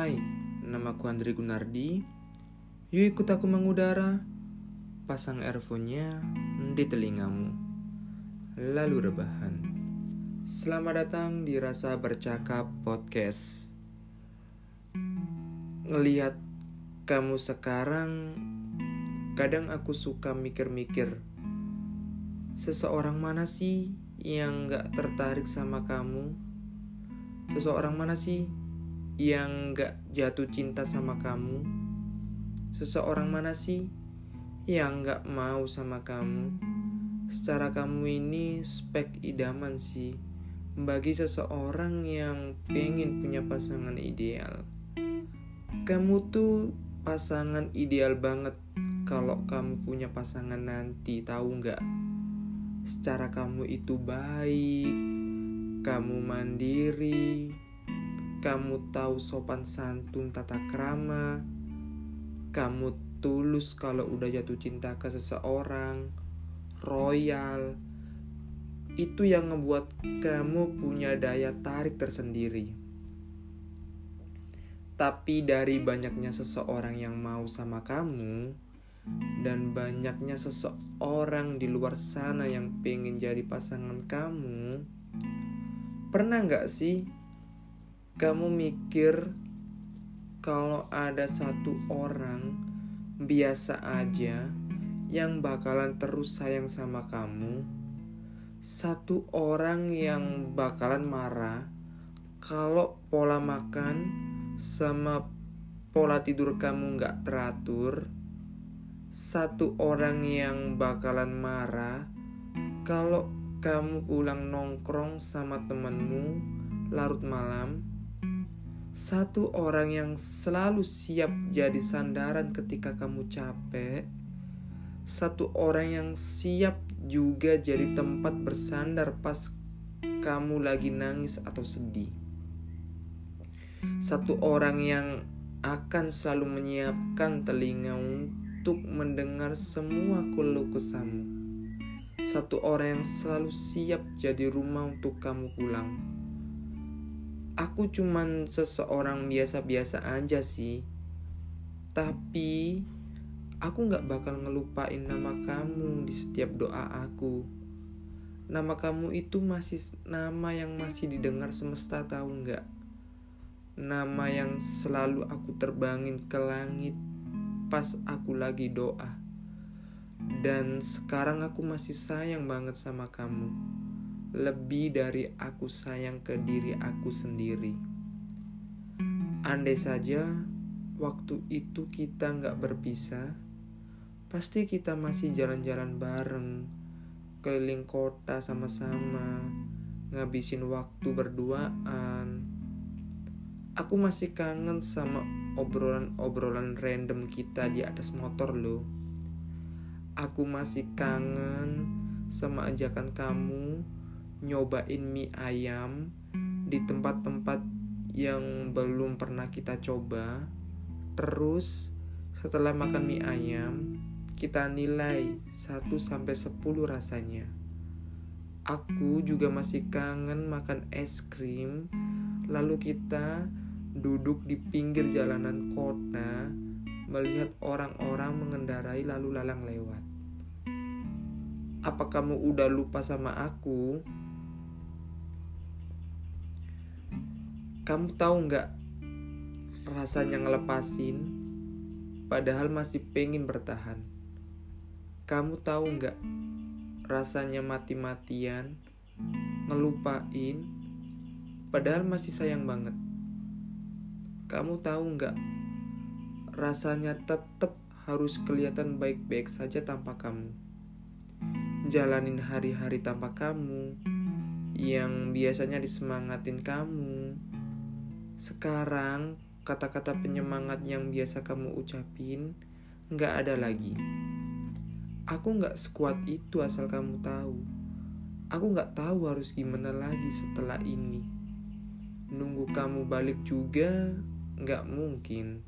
Hai, namaku Andri Gunardi. Yuk ikut aku mengudara. Pasang earphone-nya di telingamu. Lalu rebahan. Selamat datang di Rasa Bercakap Podcast. Ngelihat kamu sekarang, kadang aku suka mikir-mikir. Seseorang mana sih yang gak tertarik sama kamu? Seseorang mana sih yang gak jatuh cinta sama kamu? Seseorang mana sih yang gak mau sama kamu? Secara kamu ini spek idaman sih bagi seseorang yang pengen punya pasangan ideal. Kamu tuh pasangan ideal banget kalau kamu punya pasangan nanti, tahu nggak? Secara kamu itu baik, kamu mandiri, kamu tahu sopan santun tata krama, kamu tulus kalau udah jatuh cinta ke seseorang, royal, itu yang ngebuat kamu punya daya tarik tersendiri. Tapi dari banyaknya seseorang yang mau sama kamu dan banyaknya seseorang di luar sana yang pengen jadi pasangan kamu, pernah nggak sih kamu mikir kalau ada satu orang biasa aja yang bakalan terus sayang sama kamu, satu orang yang bakalan marah kalau pola makan sama pola tidur kamu nggak teratur, satu orang yang bakalan marah kalau kamu pulang nongkrong sama temenmu larut malam, satu orang yang selalu siap jadi sandaran ketika kamu capek, satu orang yang siap juga jadi tempat bersandar pas kamu lagi nangis atau sedih satu orang yang akan selalu menyiapkan telinga untuk mendengar semua keluh kesahmu. Satu orang yang selalu siap jadi rumah untuk kamu pulang. Aku cuman seseorang biasa-biasa aja sih. Tapi aku gak bakal ngelupain nama kamu di setiap doa aku. Nama kamu itu masih nama yang masih didengar semesta tahu nggak? nama yang selalu aku terbangin ke langit pas aku lagi doa. Dan sekarang aku masih sayang banget sama kamu. Lebih dari aku sayang ke diri aku sendiri. Andai saja waktu itu kita nggak berpisah, pasti kita masih jalan-jalan bareng, keliling kota sama-sama, ngabisin waktu berduaan, Aku masih kangen sama obrolan-obrolan random kita di atas motor lo. Aku masih kangen sama ajakan kamu nyobain mie ayam di tempat-tempat yang belum pernah kita coba. Terus setelah makan mie ayam, kita nilai 1 sampai 10 rasanya. Aku juga masih kangen makan es krim. Lalu kita duduk di pinggir jalanan kota melihat orang-orang mengendarai lalu lalang lewat. Apa kamu udah lupa sama aku? Kamu tahu nggak rasanya ngelepasin, padahal masih pengen bertahan. Kamu tahu nggak rasanya mati-matian, ngelupain, padahal masih sayang banget. Kamu tahu nggak? Rasanya tetap harus kelihatan baik-baik saja tanpa kamu. Jalanin hari-hari tanpa kamu yang biasanya disemangatin kamu. Sekarang kata-kata penyemangat yang biasa kamu ucapin nggak ada lagi. Aku nggak sekuat itu asal kamu tahu. Aku nggak tahu harus gimana lagi setelah ini. Nunggu kamu balik juga Nggak mungkin.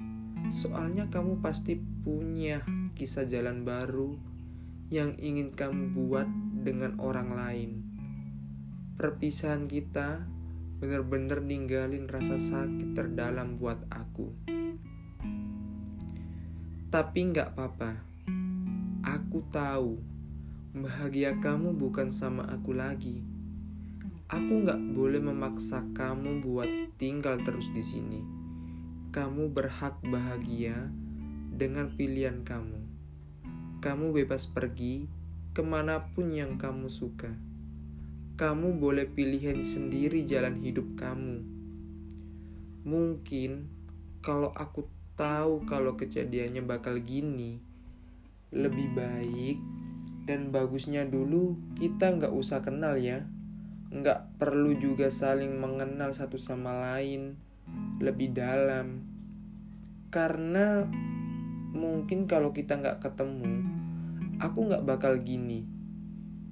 Soalnya kamu pasti punya kisah jalan baru yang ingin kamu buat dengan orang lain. Perpisahan kita bener-bener ninggalin rasa sakit terdalam buat aku. Tapi nggak apa-apa, aku tahu bahagia kamu bukan sama aku lagi. Aku nggak boleh memaksa kamu buat tinggal terus di sini. Kamu berhak bahagia dengan pilihan kamu. Kamu bebas pergi ke mana pun yang kamu suka. Kamu boleh pilihan sendiri jalan hidup kamu. Mungkin kalau aku tahu kalau kejadiannya bakal gini, lebih baik dan bagusnya dulu kita nggak usah kenal ya. Nggak perlu juga saling mengenal satu sama lain lebih dalam. Karena mungkin kalau kita nggak ketemu, aku nggak bakal gini.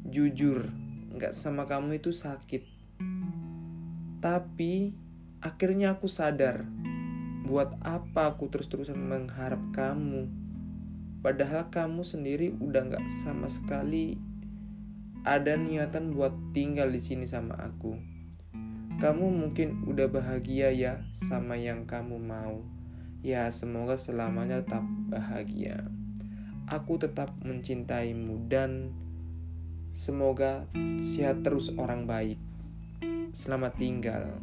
Jujur, nggak sama kamu itu sakit. Tapi akhirnya aku sadar, buat apa aku terus-terusan mengharap kamu. Padahal kamu sendiri udah nggak sama sekali ada niatan buat tinggal di sini sama aku. Kamu mungkin udah bahagia ya sama yang kamu mau. Ya, semoga selamanya tetap bahagia. Aku tetap mencintaimu dan semoga sehat terus orang baik. Selamat tinggal.